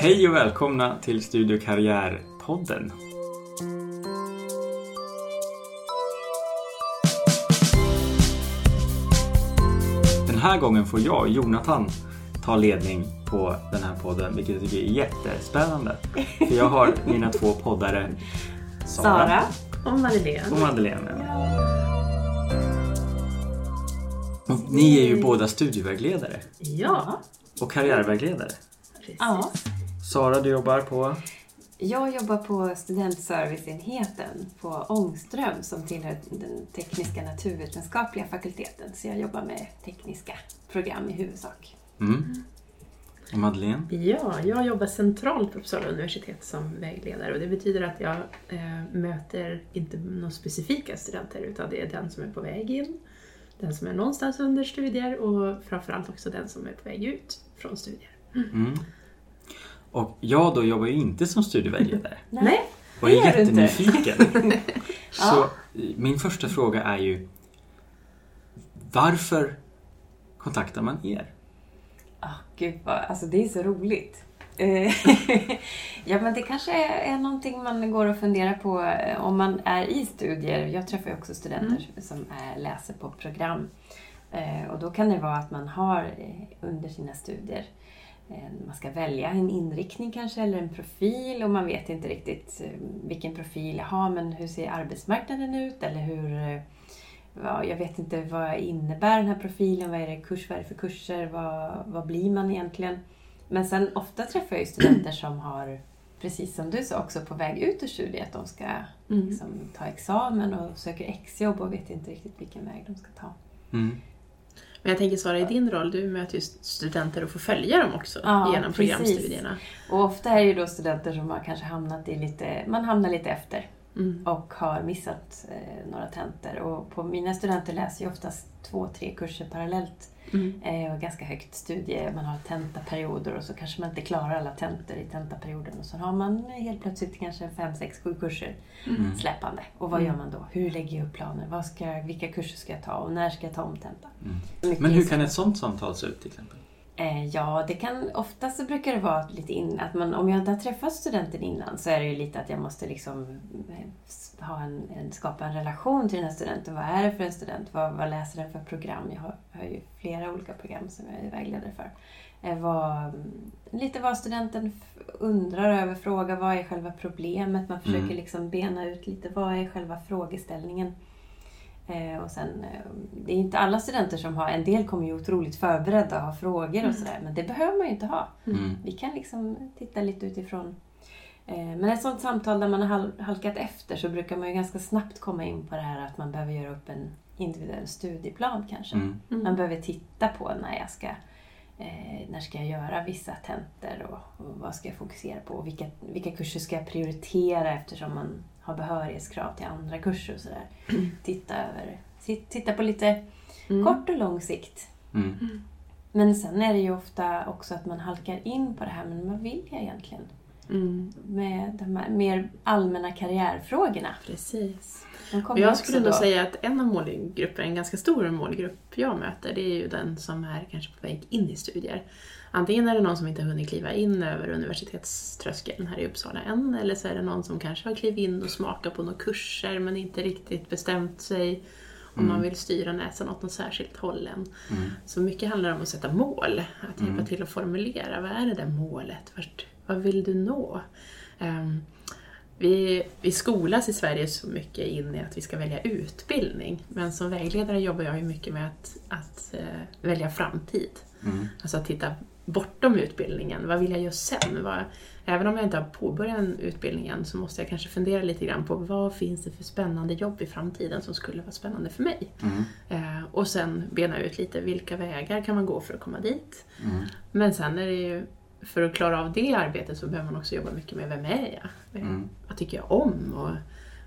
Hej och välkomna till Studio Karriär-podden. Den här gången får jag, Jonathan, ta ledning på den här podden, vilket jag tycker är jättespännande. För jag har mina två poddare Sara, Sara. Och Madeleine. och Madeleine. Och ni är ju båda studievägledare Ja, och karriärvägledare. precis. Ja. Sara, du jobbar på? Jag jobbar på studentserviceenheten på Ångström som tillhör den tekniska naturvetenskapliga fakulteten. Så jag jobbar med tekniska program i huvudsak. Mm. Och Madeleine? Ja, jag jobbar centralt på Uppsala universitet som vägledare och det betyder att jag eh, möter inte några specifika studenter utan det är den som är på väg in, den som är någonstans under studier och framförallt också den som är på väg ut från studier. Mm. Och jag då jobbar ju inte som studievägledare Nej. och det är gör du inte. jättenyfiken. Så Ja. min första fråga är ju Varför kontaktar man er? Ah, gud vad, alltså det är så roligt. Eh, ja men det kanske är, är någonting man går och funderar på eh, om man är i studier. Jag träffar ju också studenter som är, läser på program. Eh, och då kan det vara att man har eh, under sina studier eh, man ska välja en inriktning kanske eller en profil och man vet inte riktigt eh, vilken profil jag har men hur ser arbetsmarknaden ut eller hur eh, ja, jag vet inte vad innebär den här profilen, vad är det kurs, vad är det för kurser, vad, vad blir man egentligen? Men sen ofta träffar jag ju studenter som har, precis som du sa, också på väg ut ur studiet, att de ska Mm. liksom, ta examen och söker exjobb och vet inte riktigt vilken väg de ska ta. Mm. Men jag tänker Sara, i din roll, du möter ju studenter och får följa dem också Ja, genom programstudierna. Och ofta är det ju då studenter som har kanske hamnat i lite, man hamnar lite efter Mm. och har missat eh, några tentor. Och på mina studenter läser ju oftast två, tre kurser parallellt Mm. Eh, och ganska högt studie. Man har tentaperioder och så kanske man inte klarar alla tentor i tentaperioden. Och så har man helt plötsligt kanske fem, sex, sju kurser Mm. släpande. Och vad Mm. gör man då? Hur lägger jag upp planer? Vad ska, vilka kurser ska jag ta och när ska jag ta om tenta? Mm. Men hur kan ett sånt samtal se ut till exempel? Eh, ja, det kan, oftast så brukar det vara lite in, att man, om jag inte har träffat studenten innan så är det ju lite att jag måste liksom eh, ha en, en, skapa en relation till den här studenten. Vad är det för en student? Vad, vad läser den för program? Jag har, har ju flera olika program som jag är vägledare för. Eh, vad, lite vad studenten undrar över, frågar vad är själva problemet? Man försöker Mm. liksom bena ut lite vad är själva frågeställningen. Eh, och sen, eh, det är inte alla studenter som har, en del kommer ju otroligt förberedda och har frågor och sådär, men det behöver man ju inte ha. Mm. Vi kan liksom titta lite utifrån. Eh, men ett sånt samtal där man har hal- halkat efter så brukar man ju ganska snabbt komma in på det här att man behöver göra upp en individuell studieplan kanske. Mm. Man behöver titta på när jag ska Eh, när ska jag göra vissa tentor och, och vad ska jag fokusera på? Och vilka, vilka kurser ska jag prioritera eftersom man har behörighetskrav till andra kurser och sådär. Titta, över, titta på lite Mm. kort och lång sikt. Mm. Men sen är det ju ofta också att man halkar in på det här, men vad vill jag egentligen? Mm. Med de här mer allmänna karriärfrågorna. Precis. Och jag skulle nog då- säga att en av målgrupperna, en ganska stor målgrupp jag möter, det är ju den som är kanske på väg in i studier. Antingen är det någon som inte har hunnit kliva in över universitetströskeln här i Uppsala än, eller så är det någon som kanske har klivit in och smakat på några kurser men inte riktigt bestämt sig om Mm. man vill styra näsan åt något särskilt håll än. Mm. Så mycket handlar om att sätta mål, att hjälpa Mm. till att formulera. Vad är det där målet? Vart, vad vill du nå? Ehm, vi, vi skolas i Sverige så mycket in i att vi ska välja utbildning. Men som vägledare jobbar jag ju mycket med att, att eh, välja framtid. Mm. Alltså att titta bortom utbildningen. Vad vill jag göra sen? Vad, även om jag inte har påbörjat en utbildning än så måste jag kanske fundera lite grann på vad finns det för spännande jobb i framtiden som skulle vara spännande för mig? Mm. Eh, och sen bena ut lite vilka vägar kan man gå för att komma dit. Mm. Men sen är det ju, för att klara av det arbetet så behöver man också jobba mycket med vem är jag? Mm. Vad tycker jag om? Och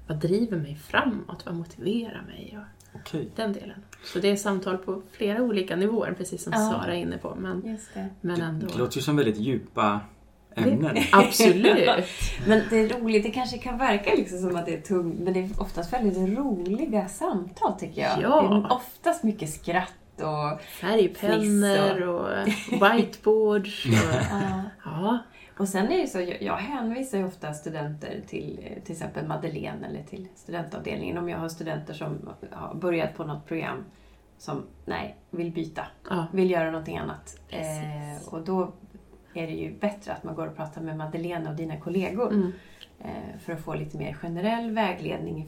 vad driver mig framåt? Vad motiverar mig? Och Okej. den delen. Så det är samtal på flera olika nivåer, precis som Ja. Sara är inne på. Men, Just det. men ändå. Det låter ju som väldigt djupa ämnen. Absolut! Men det är roligt, det kanske kan verka liksom som att det är tungt, men det är oftast väldigt roliga samtal tycker jag. Ja. Det är oftast mycket skratt och... Färgpennor och whiteboards. Och, ja. ja, Och sen är det så, jag, jag hänvisar ju ofta studenter till eh, till exempel Madeleine eller till studentavdelningen om jag har studenter som har börjat på något program som, nej, vill byta, Ja. vill göra någonting annat. Precis. Eh, och då är det ju bättre att man går och pratar med Madeleine och dina kollegor Mm. eh, för att få lite mer generell vägledning.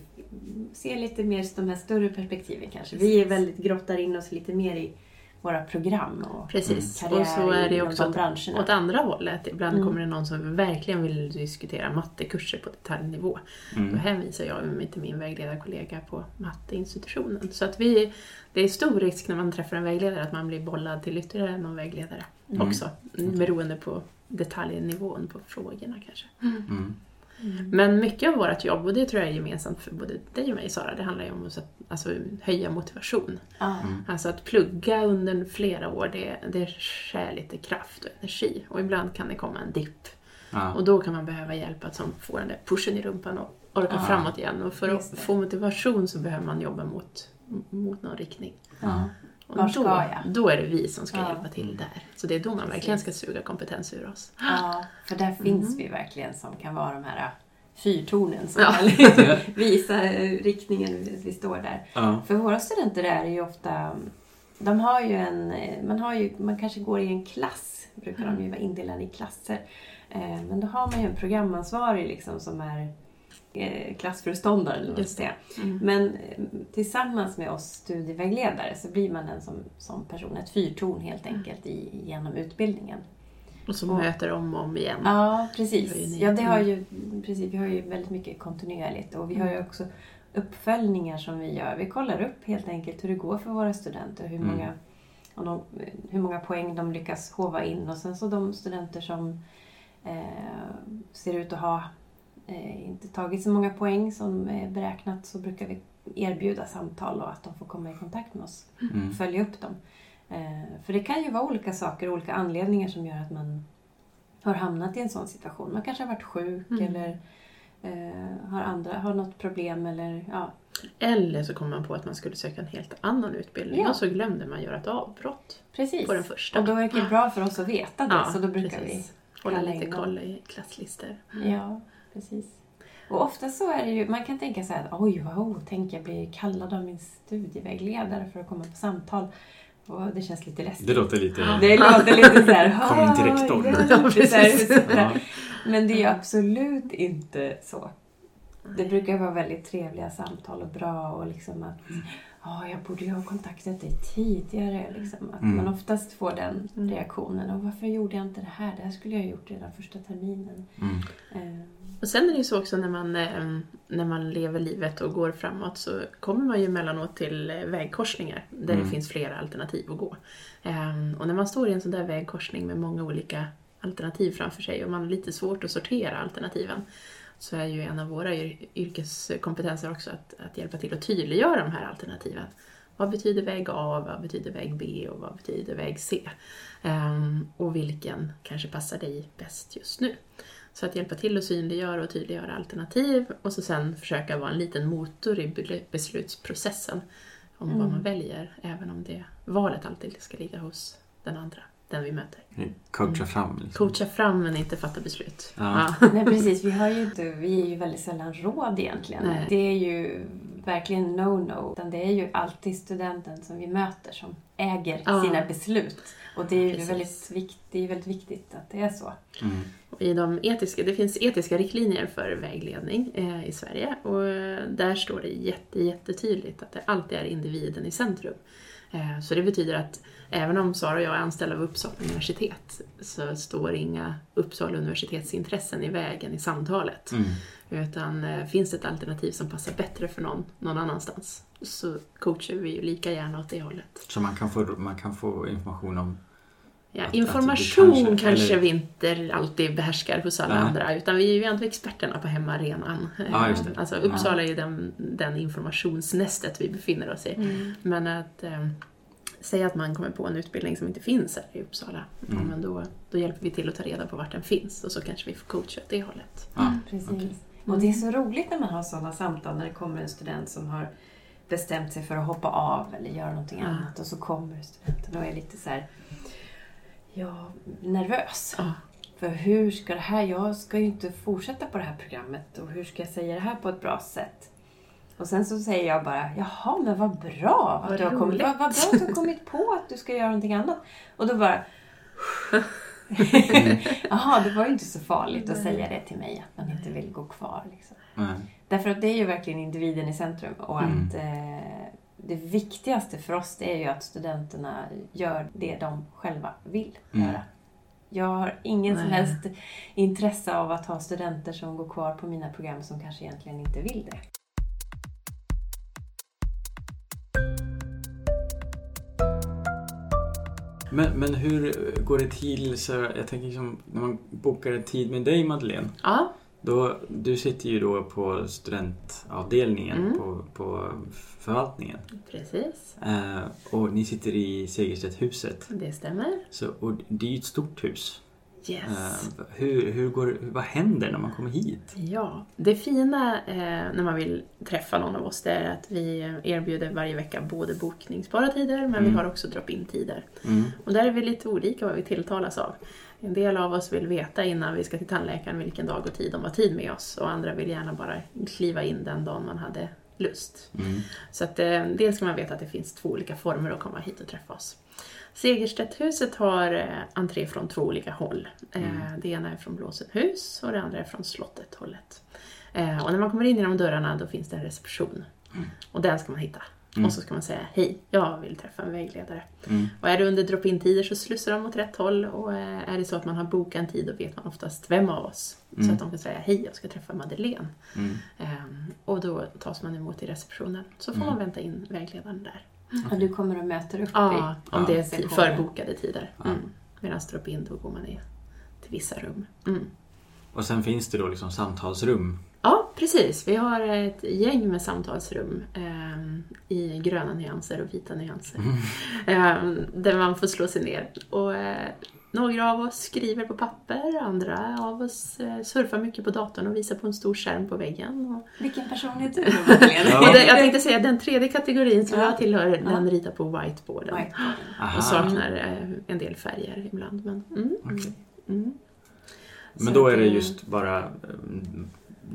Se lite mer de här större perspektiven kanske. Vi är väldigt grottar in oss lite mer i våra program och Precis. karriär Och så är det också branscherna. åt andra hållet. Ibland Mm. kommer det någon som verkligen vill diskutera mattekurser på detaljnivå. Då Mm. hänvisar jag mig till min vägledarkollega på matteinstitutionen. Så att vi, det är stor risk när man träffar en vägledare att man blir bollad till ytterligare någon vägledare Mm. också. Beroende på detaljnivån på frågorna kanske. Mm. Men mycket av vårt jobb, och det tror jag är gemensamt för både dig och mig Sara, det handlar ju om att så- alltså, höja motivation. Ja. Alltså att plugga under flera år, det, det skär lite kraft och energi. Och ibland kan det komma en dipp. Ja. Och då kan man behöva hjälp att som få den där pushen i rumpan och orka Ja. framåt igen. Och för att få motivation så behöver man jobba mot, mot någon riktning. Ja. Och Var ska då, jag? då är det vi som ska Ja. hjälpa till där. Så det är då man verkligen ska suga kompetens ur oss. Ja, för där finns vi verkligen som kan vara de här fyrtornen som Ja. liksom visa eh, riktningen vi står där. Ja. För våra studenter är ju ofta, de har ju en, man har ju, man kanske går i en klass, brukar de ju vara indelade i klasser. Eh, Men då har man ju en programansvarig liksom som är eh, klassföreståndare eller vad säga. Mm. Men eh, tillsammans med oss studievägledare så blir man en som, som person, ett fyrtorn helt enkelt i, genom utbildningen. Och så Och- möter om och om igen. Ja, precis. Ja, det har Mm. ju, precis. Vi har ju väldigt mycket kontinuerligt och vi har ju också uppföljningar som vi gör. Vi kollar upp helt enkelt hur det går för våra studenter, hur Mm. många, om de, hur många poäng de lyckas hova in och sen så de studenter som eh, ser ut att ha eh, inte tagit så många poäng som är beräknat så brukar vi erbjuda samtal och att de får komma i kontakt med oss Mm. följa upp dem. Eh, för det kan ju vara olika saker och olika anledningar som gör att man har hamnat i en sån situation. Man kanske har varit sjuk Mm. eller eh, har, andra, har något problem eller ja. Eller så kommer man på att man skulle söka en helt annan utbildning Ja. och så glömde man göra ett avbrott Precis. på den första. Och då är det bra för oss att veta det så då brukar precis. Hålla kalla lite koll i klasslistor. vi... Ja, precis. Och ofta så är det ju, man kan tänka så här, oj wow, tänk jag blir kallad av min studievägledare för att komma på samtal. Och det känns lite läskigt. Det låter lite... Det låter lite så här... Kom in till "Ah, rektorn." ja, Ja. Men det är ju absolut inte så. Det brukar vara väldigt trevliga samtal och bra och liksom att ja, jag borde ju ha kontaktat dig tidigare. Liksom. Att Mm. man oftast får den Mm. reaktionen. Och varför gjorde jag inte det här? Det här skulle jag ha gjort redan första terminen. Mm. Eh, Och sen är det ju så också när man, eh, när man lever livet och går framåt så kommer man ju emellanåt till eh, vägkorsningar där Mm. det finns flera alternativ att gå. Eh, Och när man står i en sån där vägkorsning med många olika alternativ framför sig och man har lite svårt att sortera alternativen så är ju en av våra yr- yrkeskompetenser också att, att hjälpa till att tydliggöra de här alternativen. Vad betyder väg A, vad betyder väg B och vad betyder väg C? Ehm, och vilken kanske passar dig bäst just nu. Så att hjälpa till att synliggöra och tydliggöra alternativ och så sen försöka vara en liten motor i be- beslutsprocessen om vad Mm. man väljer, även om det valet alltid ska ligga hos den andra, den vi möter. Coacha fram. Liksom. Coacha fram men inte fatta beslut. Ja. Nej precis, vi har ju inte, vi är ju väldigt sällan råd egentligen. Nej. Det är ju verkligen no-no. Utan det är ju alltid studenten som vi möter som äger Ja. sina beslut. Och det är ju Precis. väldigt, vikt, det är väldigt viktigt att det är så. Mm. I de etiska, det finns etiska riktlinjer för vägledning eh, i Sverige och där står det jätte, jättetydligt att det alltid är individen i centrum. Eh, så det betyder att även om Sara och jag är anställda av Uppsala universitet så står inga Uppsala universitetsintressen i vägen i samtalet. Mm. Utan eh, finns det ett alternativ som passar bättre för någon någon annanstans så coachar vi ju lika gärna åt det hållet. Så man kan, få, man kan få information om... Ja, Att- att information kanske- kanske, eller- vi inte alltid behärskar hos alla Nej. andra, utan vi är ju ändå experterna på hemmaarenan. Ja, just det. Alltså Uppsala är ju den, den informationsnästet vi befinner oss i. Mm. Men att säga att man kommer på en utbildning som inte finns här i Uppsala, ja, Mm. men då, då hjälper vi till att ta reda på vart den finns och så kanske vi får coacha åt det hållet. Ja. Precis. okej. Och det är så roligt när man har sådana samtal när det kommer en student som har bestämt sig för att hoppa av eller göra någonting Ja. annat och så kommer studenten och är lite så här, ja, nervös. Ja. För hur ska det här, jag ska ju inte fortsätta på det här programmet och hur ska jag säga det här på ett bra sätt? Och sen så säger jag bara, jaha men vad bra Vad att du har kommit, roligt." vad, vad bra att du har kommit på att du ska göra någonting annat. Och då bara, jaha det var ju inte så farligt att säga det till mig att man inte vill gå kvar. Liksom. Därför att det är ju verkligen individen i centrum och Mm. att eh, det viktigaste för oss det är ju att studenterna gör det de själva vill Mm. göra. Jag har ingen som Nej. helst intresse av att ha studenter som går kvar på mina program som kanske egentligen inte vill det. Men, men hur går det till? Så jag tänker liksom, när man bokar en tid med dig Madeleine. Ja, Då, du sitter ju då på studentavdelningen Mm. på, på förvaltningen. precis. Eh, och ni sitter i Segerstedthuset. Det stämmer. Så, och det är ju ett stort hus. Yes. Eh, hur, hur går, vad händer när man kommer hit? Ja, det fina eh, när man vill träffa någon av oss det är att vi erbjuder varje vecka både bokningsbara tider men vi Mm. har också drop-in tider. Mm. Och där är vi lite olika vad vi tilltalas av. En del av oss vill veta innan vi ska till tandläkaren vilken dag och tid de har tid med oss och andra vill gärna bara kliva in den dagen man hade lust. Mm. Så att, eh, dels ska man veta att det finns två olika former att komma hit och träffa oss. Segerstedthuset har eh, entré från två olika håll. Eh, Det ena är från Blåsenhus och det andra är från slottet-hållet. Eh, och när man kommer in genom dörrarna då finns det en reception. Och den ska man hitta. Mm. Och så ska man säga hej, jag vill träffa en vägledare. Mm. Och är det under drop-in-tider så slussar de åt rätt håll och är det så att man har bokat en tid då vet man oftast vem av oss. Så Mm. att de kan säga hej, jag ska träffa Madeleine. Mm. Ehm, och då tas man emot i receptionen. Så får Mm. man vänta in vägledaren där. Och du kommer och möter upp Ja, i om Ja. det är förbokade tider. Ja. Mm. Medan drop-in då går man i till vissa rum. Mm. Och sen finns det då liksom samtalsrum. Ja, precis. Vi har ett gäng med samtalsrum ehm, i gröna nyanser och vita nyanser. Ehm, där man får slå sig ner. Och, eh, några av oss skriver på papper, andra av oss eh, surfar mycket på datorn och visar på en stor skärm på väggen. Och, Vilken person är du? Ja. och det, jag tänkte säga den tredje kategorin som Ja. jag tillhör, Ja. den ritar på whiteboarden. Whiteboarden. Och saknar eh, en del färger ibland. Men, mm, Okej. mm. Men Så då är det det- just bara mm,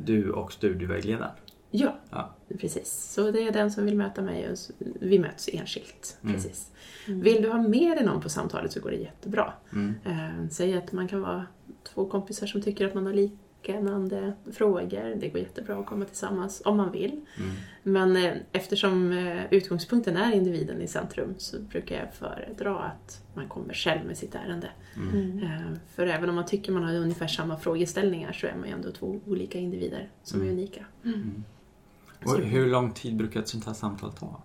du och studievägledaren? Ja, Ja. precis. Så det är den som vill möta mig och vi möts enskilt. Mm. Precis. Vill du ha med dig någon på samtalet så går det jättebra. Mm. Eh, säg att man kan vara två kompisar som tycker att man har liknande frågor. Det går jättebra att komma tillsammans om man vill. Mm. Men eh, eftersom eh, utgångspunkten är individen i centrum så brukar jag föredra att man kommer själv med sitt ärende. Mm. Eh, För även om man tycker man har ungefär samma frågeställningar så är man ju ändå två olika individer som är Mm. unika. Och hur lång tid brukar ett sånt här samtal ta?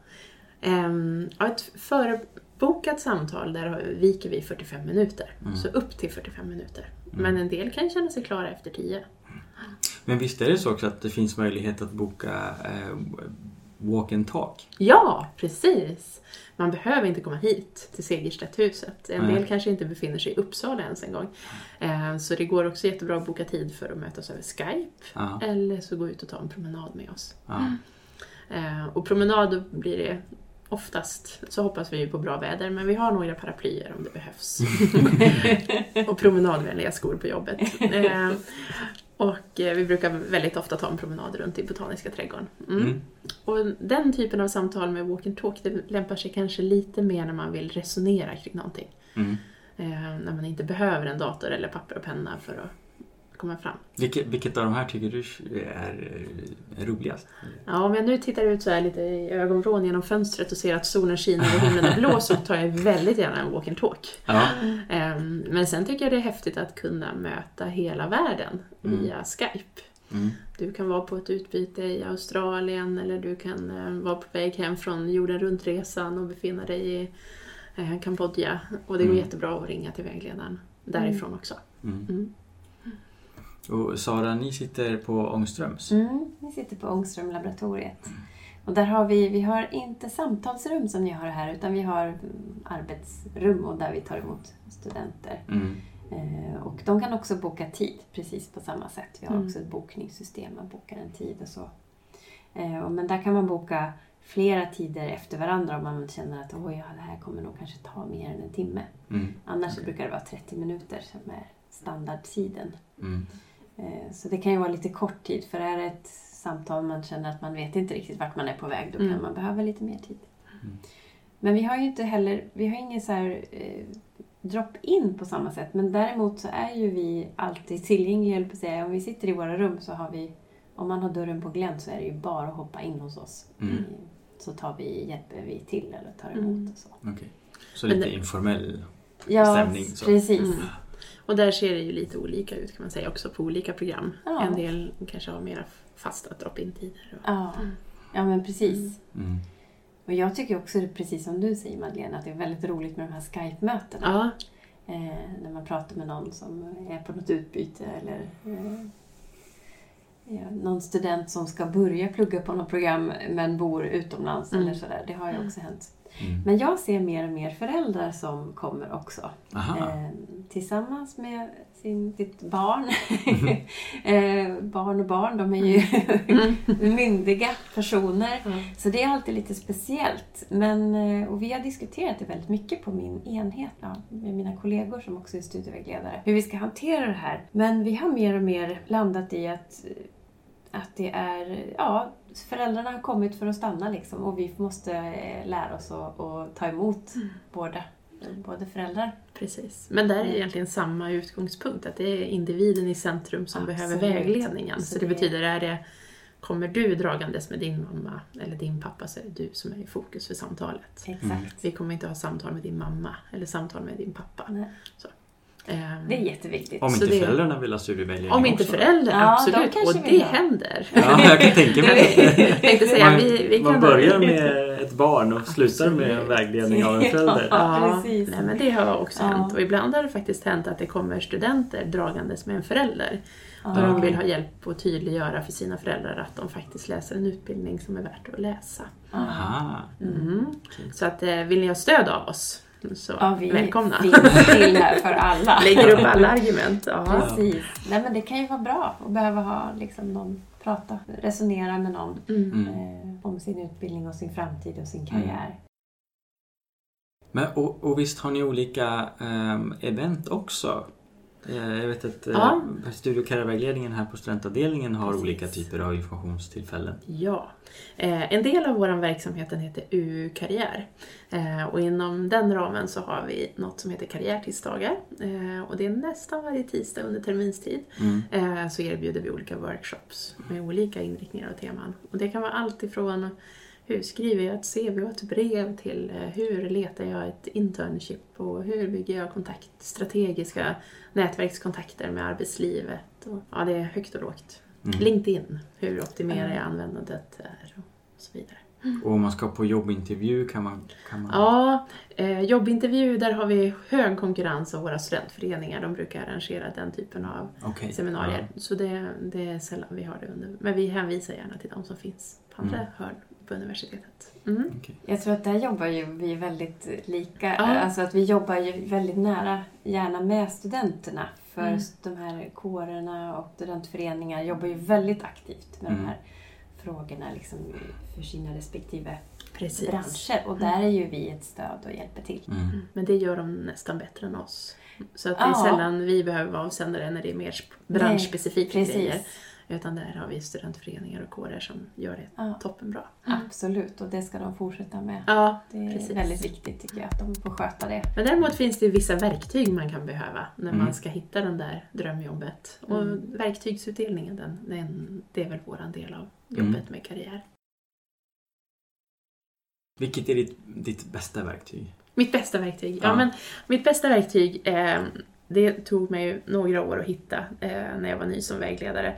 Ja, ett förbokat samtal, där viker vi 45 minuter. Mm. Så upp till 45 minuter. Mm. Men en del kan känna sig klara efter 10. Men visst är det så också att det finns möjlighet att boka eh, walk and talk? Ja, precis! Man behöver inte komma hit till Segerstedthuset. En Nej. del kanske inte befinner sig i Uppsala ens en gång. Ehm, Så det går också jättebra att boka tid för att mötas över Skype. Ja. Eller så gå ut och ta en promenad med oss. ja. Eh, Och promenad blir det oftast, så hoppas vi på bra väder, men vi har några paraplyer om det behövs. och promenadvänliga skor på jobbet. Och eh, vi brukar väldigt ofta ta en promenad runt i Botaniska trädgården. Mm. Mm. Och den typen av samtal med walk and talk, det lämpar sig kanske lite mer när man vill resonera kring någonting. Mm. Eh, När man inte behöver en dator eller papper och penna för att komma fram. Vilket, vilket av de här tycker du är, är roligast? Ja, om jag nu tittar ut så här lite i ögonvrån genom fönstret och ser att solen skiner och himlen är blå så tar jag väldigt gärna en walk and talk. Ja. Ehm, Men sen tycker jag det är häftigt att kunna möta hela världen Mm. via Skype. Mm. Du kan vara på ett utbyte i Australien eller du kan eh, vara på väg hem från jorden runt-resan och befinna dig i eh, Kambodja. Och det går Mm. jättebra att ringa till vägledaren därifrån också. Mm. Mm. Och Sara, ni sitter på Ångströms. Mm, vi sitter på Ångström-laboratoriet. Och där har vi, vi har inte samtalsrum som ni har här, utan vi har mm, arbetsrum och där vi tar emot studenter. Mm. Eh, och de kan också boka tid precis på samma sätt. Vi har Mm. också ett bokningssystem, man bokar en tid och så. Eh, och men där kan man boka flera tider efter varandra om man känner att Oj, ja, det här kommer nog kanske ta mer än en timme. Mm. Annars Okej. brukar det vara 30 minuter som är standardtiden. Mm. Eh, Så det kan ju vara lite kort tid för är det ett samtal man känner att man vet inte riktigt vart man är på väg då Mm. kan man behöva lite mer tid. Mm. Men vi har ju inte heller, vi har ingen så här eh, drop-in på samma sätt men däremot så är ju vi alltid tillgängliga, på att säga. Om vi sitter i våra rum så har vi, om man har dörren på glänt så är det ju bara att hoppa in hos oss. Mm. Eh, Så tar vi, hjälper vi till eller tar emot Mm. och så. Okej. Så lite det- informell. Ja, Stämning, så. precis. Mm. Och där ser det ju lite olika ut kan man säga också på olika program. Ja. En del kanske har mera fasta drop-in-tider. och- Ja. ja, men precis. Mm. Och jag tycker också, precis som du säger Madeleine, att det är väldigt roligt med de här Skype-mötena. Ja, Eh, när man pratar med någon som är på något utbyte eller eh, ja, någon student som ska börja plugga på något program men bor utomlands Mm. eller sådär. Det har ju också hänt. Mm. Men jag ser mer och mer föräldrar som kommer också. Eh, tillsammans med sin, sitt barn. Mm. eh, barn och barn, de är ju myndiga personer. Ja. Så det är alltid lite speciellt. Men, eh, och vi har diskuterat det väldigt mycket på min enhet ja, med mina kollegor som också är studievägledare. Hur vi ska hantera det här. Men vi har mer och mer landat i att, att det är, ja, föräldrarna har kommit för att stanna liksom och vi måste eh, lära oss att, att ta emot båda, både föräldrar. precis. Men där är det egentligen samma utgångspunkt, att det är individen i centrum som behöver Absolut. vägledningen. Så Så det det- betyder, är det Kommer du dragandes med din mamma eller din pappa så är det du som är i fokus för samtalet. Exakt. Vi kommer inte ha samtal med din mamma eller samtal med din pappa. Nej, Ehm, Det är jätteviktigt. Om Så inte det- föräldrarna vill ha studievägledning Om inte också. föräldrar, Ja, absolut. Och vill det ha. händer. Ja, jag kan tänka mig det. Säga, man, vi, vi kan man börjar med ett barn och slutar med en Absolut. vägledning av en förälder. Ja. precis. Nej, men det har också Ja. hänt. Och ibland har det faktiskt hänt att det kommer studenter dragandes med en förälder. Och Ja. de vill ha hjälp att tydliggöra för sina föräldrar att de faktiskt läser en utbildning som är värt att läsa. Aha. Mm. Så att, eh, vill ni ha stöd av oss, så Ja, vi välkomna. finns till här för alla. Lägger upp alla argument. Ja. Precis. Nej, men det kan ju vara bra att behöva ha liksom, någon prata, resonera med någon Mm. Mm. eh, om sin utbildning och sin framtid och sin karriär. Men, och, och visst har ni olika ehm, event också? Eh, jag vet att eh, Ja. Studie och karriärvägledningen här på studentavdelningen har Precis. olika typer av informationstillfällen. Ja. Eh, en del av vår verksamhet heter UU-karriär. Eh, och inom den ramen så har vi något som heter karriärtisdagar. Och det är nästan varje tisdag under terminstid. Mm. Så erbjuder vi olika workshops med olika inriktningar och teman. Och det kan vara allt ifrån hur skriver jag ett CV och ett brev till eh, hur letar jag ett internship och hur bygger jag kontakt, strategiska nätverkskontakter med arbetslivet. Och, ja, det är högt och lågt. Mm. LinkedIn, hur optimerar jag användandet där och så vidare. Och om man ska på jobbintervju kan man... Kan man... Ja, eh, jobbintervju, där har vi hög konkurrens av våra studentföreningar. De brukar arrangera den typen av Okej. seminarier. Så det, det är sällan vi har det under. Men vi hänvisar gärna till de som finns andra Mm. hörn på universitetet. Mm. Okej. Jag tror att där jobbar ju vi väldigt lika. Ja. Alltså att vi jobbar ju väldigt nära, gärna med studenterna. För Mm. de här kårerna och studentföreningar jobbar ju väldigt aktivt med Mm. de här frågorna liksom, för sina respektive Precis. branscher. Och där är ju vi ett stöd och hjälper till. Mm. Mm. Men det gör de nästan bättre än oss. Så att det är Ja. sällan vi behöver vara avsändare när det är mer sp- branschspecifika Precis. grejer. Utan där har vi studentföreningar och kårer som gör det Ja, toppenbra. absolut, och det ska de fortsätta med. Ja, Det är Precis. väldigt viktigt tycker jag att de får sköta det. Men däremot finns det vissa verktyg man kan behöva när Mm. man ska hitta den där drömjobbet. Och Mm. verktygsutdelningen, den, den, det är väl våran del av Mm. jobbet med karriär. Vilket är ditt, ditt bästa verktyg? Mitt bästa verktyg? Ja, Ja. men mitt bästa verktyg, eh, det tog mig några år att hitta eh, när jag var ny som vägledare.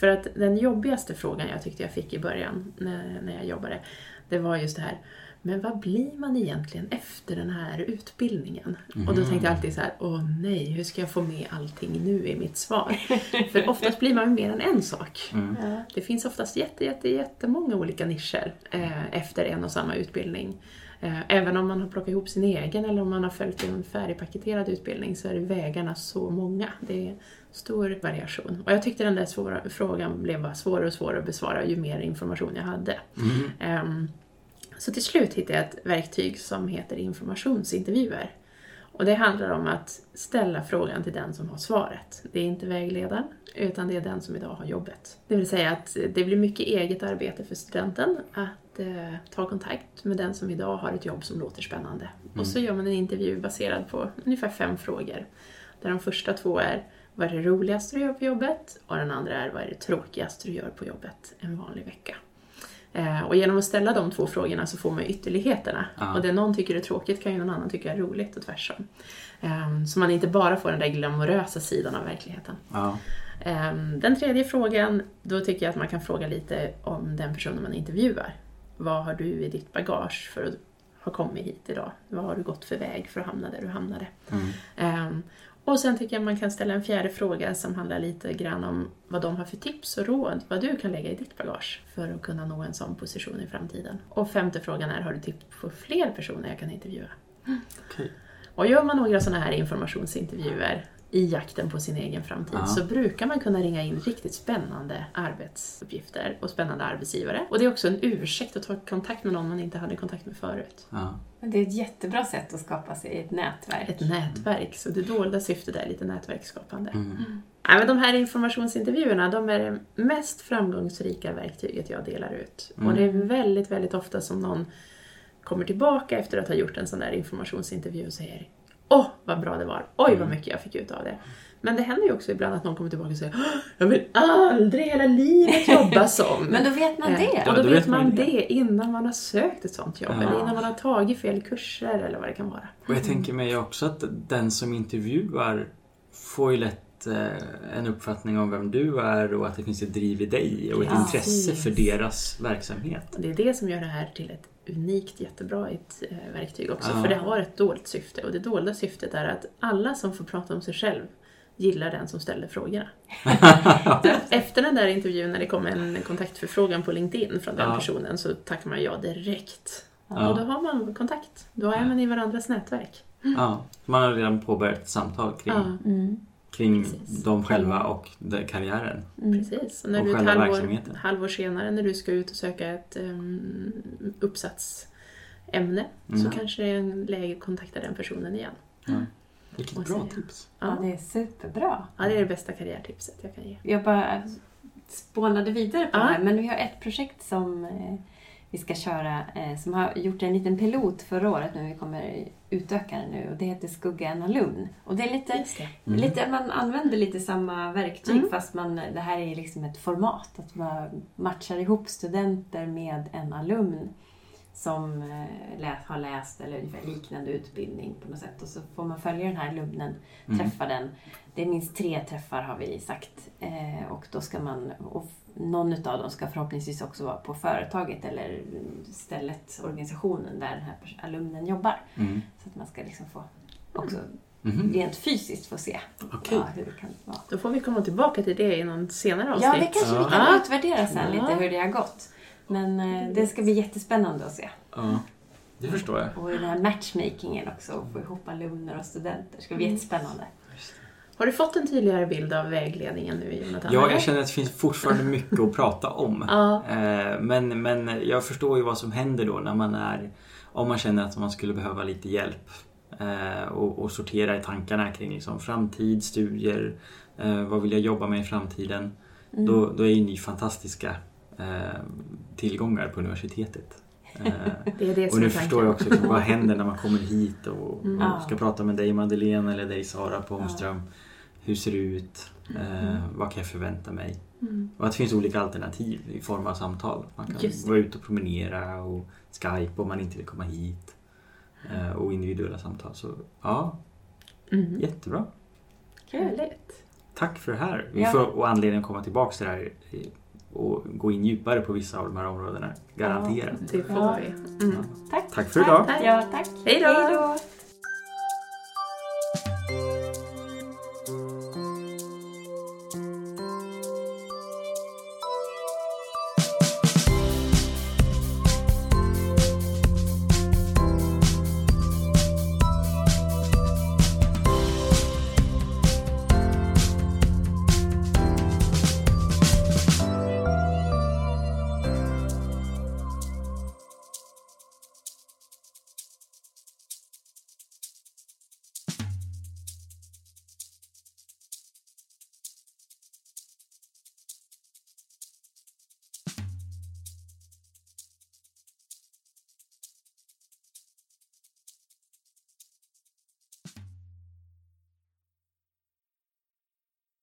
För att den jobbigaste frågan jag tyckte jag fick i början när, när jag jobbade, det var just det här men vad blir man egentligen efter den här utbildningen? Och då tänkte jag alltid så här, åh nej, hur ska jag få med allting nu i mitt svar? För oftast blir man mer än en sak. Mm. Det finns oftast jätte, jätte, jättemånga olika nischer eh, efter en och samma utbildning. Eh, även om man har plockat ihop sin egen eller om man har följt en färdigpaketerad utbildning så är det vägarna så många. Det är stor variation. Och jag tyckte den där svåra, frågan blev bara svårare och svårare att besvara ju mer information jag hade. Mm. Ehm, så till slut hittade jag ett verktyg som heter informationsintervjuer. Och det handlar om att ställa frågan till den som har svaret. Det är inte vägledaren, utan det är den som idag har jobbet. Det vill säga att det blir mycket eget arbete för studenten att eh, ta kontakt med den som idag har ett jobb som låter spännande. Och så gör man en intervju baserad på ungefär fem frågor. Där de första två är vad är det roligaste du gör på jobbet? Och den andra är vad är det tråkigaste du gör på jobbet en vanlig vecka? Eh, och genom att ställa de två frågorna så får man ytterligheterna. Ja. Och det någon tycker är tråkigt kan ju någon annan tycka är roligt och tvärsom. Eh, så man inte bara får den där glamorösa sidan av verkligheten. Ja. Eh, Den tredje frågan, då tycker jag att man kan fråga lite om den personen man intervjuar. Vad har du i ditt bagage för att ha kommit hit idag? Vad har du gått för väg för att hamna där du hamnade? Mm. Ehm, och sen tycker jag man kan ställa en fjärde fråga som handlar lite grann om vad de har för tips och råd, vad du kan lägga i ditt bagage för att kunna nå en sån position i framtiden. Och femte frågan är, har du tips på fler personer jag kan intervjua? Okej. Och gör man några sådana här informationsintervjuer i jakten på sin egen framtid Ja. så brukar man kunna ringa in riktigt spännande arbetsuppgifter och spännande arbetsgivare. Och det är också en ursäkt att ta kontakt med någon man inte hade kontakt med förut. Ja. Det är ett jättebra sätt att skapa sig ett nätverk. Ett nätverk, så det dolda syftet är lite nätverksskapande. Mm. Nej, men de här informationsintervjuerna de är det mest framgångsrika verktyget jag delar ut. Mm. Och det är väldigt, väldigt ofta som någon kommer tillbaka efter att ha gjort en sån där informationsintervju och säger Åh, vad bra det var! Oj, vad mycket jag fick ut av det. Men det händer ju också ibland att någon kommer tillbaka och säger "Åh, Jag vill aldrig hela livet jobba som... Men då vet man Eh, det. Och då, då vet vet man man ju det innan man har sökt ett sånt jobb, Ja. eller innan man har tagit fel kurser eller vad det kan vara. Och jag tänker mig också att den som intervjuar får ju lätt eh, en uppfattning om vem du är och att det finns ett driv i dig och ett Ja. intresse för deras verksamhet. Och det är det som gör det här till ett unikt, jättebra ett, eh, verktyg också. Ja. För det har ett dolt syfte. Och det dolda syftet är att alla som får prata om sig själv gillar den som ställer frågorna. Efter den där intervjun, när det kom en kontaktförfrågan på LinkedIn från den Ja. personen, så tackar man ja direkt. Ja. Och då har man kontakt. Då är man i varandras nätverk. Ja, man har redan påbörjat ett samtal kring, Ja, Mm. Kring Precis. dem själva och karriären. Mm. precis. Och när Och du ett själva halvår, verksamheten. halvår senare, när du ska ut och söka ett um, uppsatsämne, så Mm. kanske det är en läge att kontakta den personen igen. Ja. Vilket Och bra säga. tips. Ja, det är superbra. Ja, det är det bästa karriärtipset jag kan ge. Jag bara spånade vidare på Ja. det här, men vi har ett projekt som eh, vi ska köra eh, som har gjort en liten pilot förra året, men vi kommer utöka den nu. Och det heter Skugga en alumn. Och det är lite, det. Mm. lite man använder lite samma verktyg Mm. fast man, det här är liksom ett format. Att man matchar ihop studenter med en alumn som eh, har läst eller ungefär liknande utbildning på något sätt. Och så får man följa den här alumnen, Mm. träffa den. Det är minst tre träffar har vi sagt. Eh, och då ska man, och någon av dem ska förhoppningsvis också vara på företaget eller stället, organisationen där den här alumnen jobbar. Mm. Så att man ska liksom få också Mhm. rent fysiskt få se ja, hur det kan vara. Då får vi komma tillbaka till det i någon senare avsnitt. Ja, det kanske vi Ja. kan Ja. utvärdera sen Ja. lite hur det har gått. Men eh, det ska bli jättespännande att se. Ja, det förstår jag. Och i den här matchmakingen också, att få ihop alumner och studenter. Det ska bli Mm. jättespännande. Har du fått en tydligare bild av vägledningen nu, Jonathan? Ja, jag känner att det finns fortfarande mycket att prata om. Ja. Eh, Men, men jag förstår ju vad som händer då när man är om man känner att man skulle behöva lite hjälp eh, och, och sortera i tankarna kring liksom framtid, studier, eh, vad vill jag jobba med i framtiden? Mm. Då, då är ju ni fantastiska tillgångar på universitetet. Eh, Det är det och nu förstår jag också liksom, vad händer när man kommer hit och, Mm. och ska Ja. prata med dig Madeleine eller dig Sara Pångström. Hur ser det ut? Eh, Mm. vad kan jag förvänta mig? Mm. Och att det finns olika alternativ i form av samtal. Man kan vara ute och promenera och Skype om man inte vill komma hit. Eh, Och individuella samtal. Så ja, Mm. jättebra. Härligt. Tack för det här. Vi Ja. får och anledning att komma tillbaka till det här och gå in djupare på vissa av de här områdena. Garanterat. Det får Ja. vi. Mm. Tack. Tack för idag. Ja, tack. Hej då. Hej då.